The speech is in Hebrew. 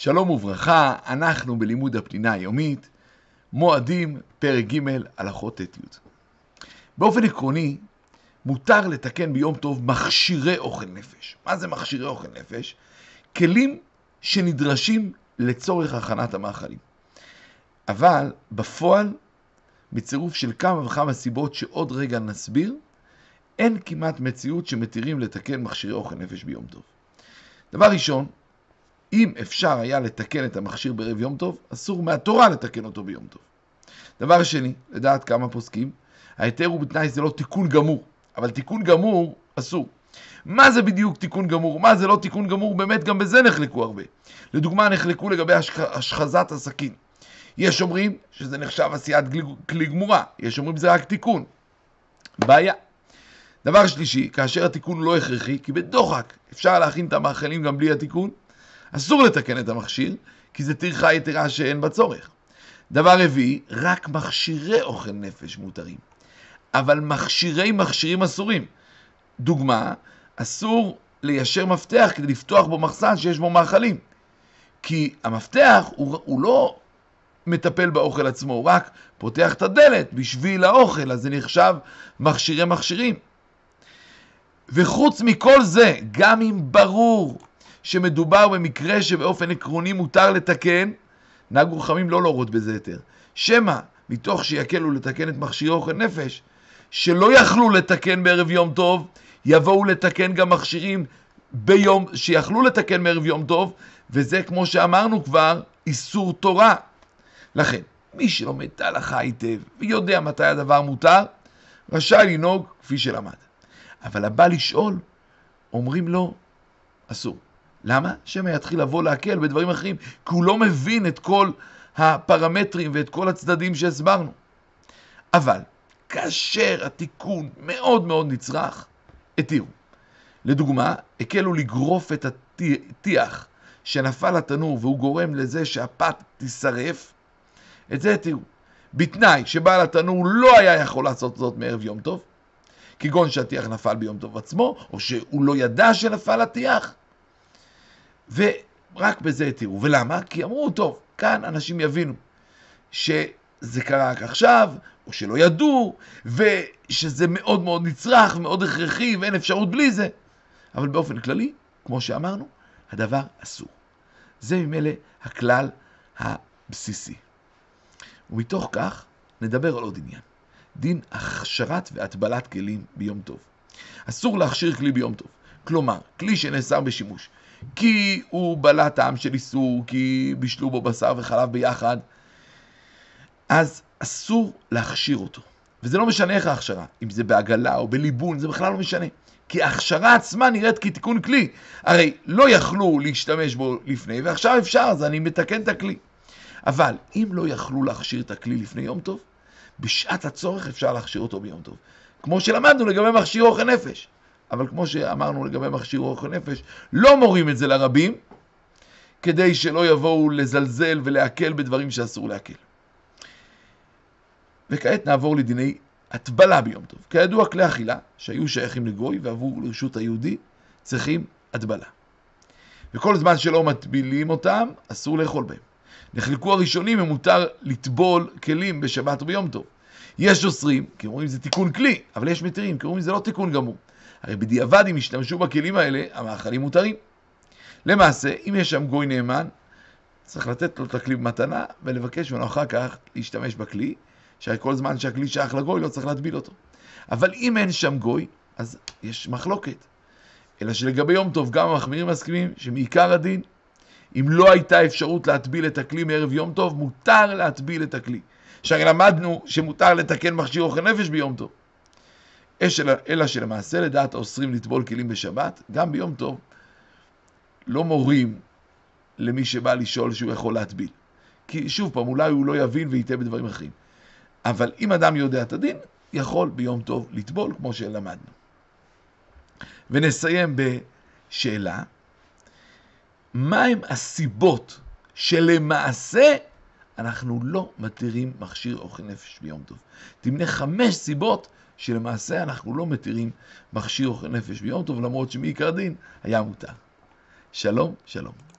שלום וברכה, אנחנו בלימוד הפנינה היומית, מועדים, פרק ג', הלכות ט"י. באופן עקרוני, מותר לתקן ביום טוב מכשירי אוכל נפש. מה זה מכשירי אוכל נפש? כלים שנדרשים לצורך הכנת המאכלים. אבל בפועל, בצירוף של כמה וכמה סיבות שעוד רגע נסביר, אין כמעט מציאות שמתירים לתקן מכשירי אוכל נפש ביום טוב. דבר ראשון, אם אפשר היה לתקן את המכשיר בערב יום טוב, אסור מהתורה לתקן אותו ביום טוב. דבר שני, לדעת כמה פוסקים, ההיתר הוא בתנאי זה לא תיקון גמור, אבל תיקון גמור אסור. מה זה בדיוק תיקון גמור? מה זה לא תיקון גמור? באמת גם בזה נחלקו הרבה. לדוגמה, נחלקו לגבי השחזת הסכין. יש אומרים שזה נחשב עשיית כלי גמורה, יש אומרים זה רק תיקון. בעיה. דבר שלישי, כאשר התיקון לא הכרחי, כי בדוחק אפשר להכין את המאכלים גם בלי התיקון, אסור לתקן את המכשיר, כי זה טרחה יתרה שאין בה צורך. דבר רביעי, רק מכשירי אוכל נפש מותרים, אבל מכשירי מכשירים אסורים. דוגמה, אסור ליישר מפתח כדי לפתוח בו מחסן שיש בו מאכלים. כי המפתח הוא, הוא לא מטפל באוכל עצמו, הוא רק פותח את הדלת בשביל האוכל, אז זה נחשב מכשירי מכשירים. וחוץ מכל זה, גם אם ברור שמדובר במקרה שבאופן עקרוני מותר לתקן, נהגו חכמים לא להורות בזה יותר. שמא, מתוך שיקלו לתקן את מכשירי אוכל נפש, שלא יכלו לתקן בערב יום טוב, יבואו לתקן גם מכשירים ביום, שיכלו לתקן בערב יום טוב, וזה, כמו שאמרנו כבר, איסור תורה. לכן, מי שלומד את ההלכה היטב ויודע מתי הדבר מותר, רשאי לנהוג כפי שלמד. אבל הבא לשאול, אומרים לו, אסור. למה? שמא יתחיל לבוא להקל בדברים אחרים, כי הוא לא מבין את כל הפרמטרים ואת כל הצדדים שהסברנו. אבל כאשר התיקון מאוד מאוד נצרך, התירו. לדוגמה, הקלו לגרוף את הטיח שנפל לתנור והוא גורם לזה שהפת תישרף, את זה התירו. בתנאי שבעל התנור לא היה יכול לעשות זאת מערב יום טוב, כגון שהטיח נפל ביום טוב עצמו, או שהוא לא ידע שנפל הטיח, ורק בזה התירו. ולמה? כי אמרו, טוב, כאן אנשים יבינו שזה קרה רק עכשיו, או שלא ידעו, ושזה מאוד מאוד נצרך, מאוד הכרחי, ואין אפשרות בלי זה. אבל באופן כללי, כמו שאמרנו, הדבר אסור. זה ממילא הכלל הבסיסי. ומתוך כך נדבר על עוד עניין. דין הכשרת והטבלת כלים ביום טוב. אסור להכשיר כלי ביום טוב. כלומר, כלי שנאסר בשימוש, כי הוא בלע טעם של איסור, כי בישלו בו בשר וחלב ביחד, אז אסור להכשיר אותו. וזה לא משנה איך ההכשרה, אם זה בעגלה או בליבון, זה בכלל לא משנה. כי ההכשרה עצמה נראית כתיקון כלי. הרי לא יכלו להשתמש בו לפני, ועכשיו אפשר, אז אני מתקן את הכלי. אבל אם לא יכלו להכשיר את הכלי לפני יום טוב, בשעת הצורך אפשר להכשיר אותו ביום טוב. כמו שלמדנו לגבי מכשיר אוכל נפש. אבל כמו שאמרנו לגבי מכשיר רוח הנפש, לא מורים את זה לרבים, כדי שלא יבואו לזלזל ולהקל בדברים שאסור להקל. וכעת נעבור לדיני הטבלה ביום טוב. כידוע, כלי אכילה שהיו שייכים לגוי ועברו לרשות היהודי, צריכים הטבלה. וכל זמן שלא מטבילים אותם, אסור לאכול בהם. נחלקו הראשונים אם מותר לטבול כלים בשבת וביום טוב. יש אוסרים, כי אומרים זה תיקון כלי, אבל יש מתירים, כי אומרים זה לא תיקון גמור. הרי בדיעבד אם ישתמשו בכלים האלה, המאכלים מותרים. למעשה, אם יש שם גוי נאמן, צריך לתת לו את הכלי במתנה ולבקש ממנו אחר כך להשתמש בכלי, שהרי כל זמן שהכלי שייך לגוי לא צריך להטביל אותו. אבל אם אין שם גוי, אז יש מחלוקת. אלא שלגבי יום טוב גם המחמירים מסכימים שמעיקר הדין, אם לא הייתה אפשרות להטביל את הכלי מערב יום טוב, מותר להטביל את הכלי. שהרי למדנו שמותר לתקן מכשיר אוכל נפש ביום טוב. אלא שלמעשה לדעת האוסרים לטבול כלים בשבת, גם ביום טוב, לא מורים למי שבא לשאול שהוא יכול להטביל. כי שוב פעם, אולי הוא לא יבין ויטעה בדברים אחרים. אבל אם אדם יודע את הדין, יכול ביום טוב לטבול, כמו שלמדנו. ונסיים בשאלה, מהם הסיבות שלמעשה אנחנו לא מתירים מכשיר אוכל נפש ביום טוב? תמנה חמש סיבות שלמעשה אנחנו לא מתירים מכשיר נפש ביום טוב, למרות שמעיקר דין היה מותר. שלום, שלום.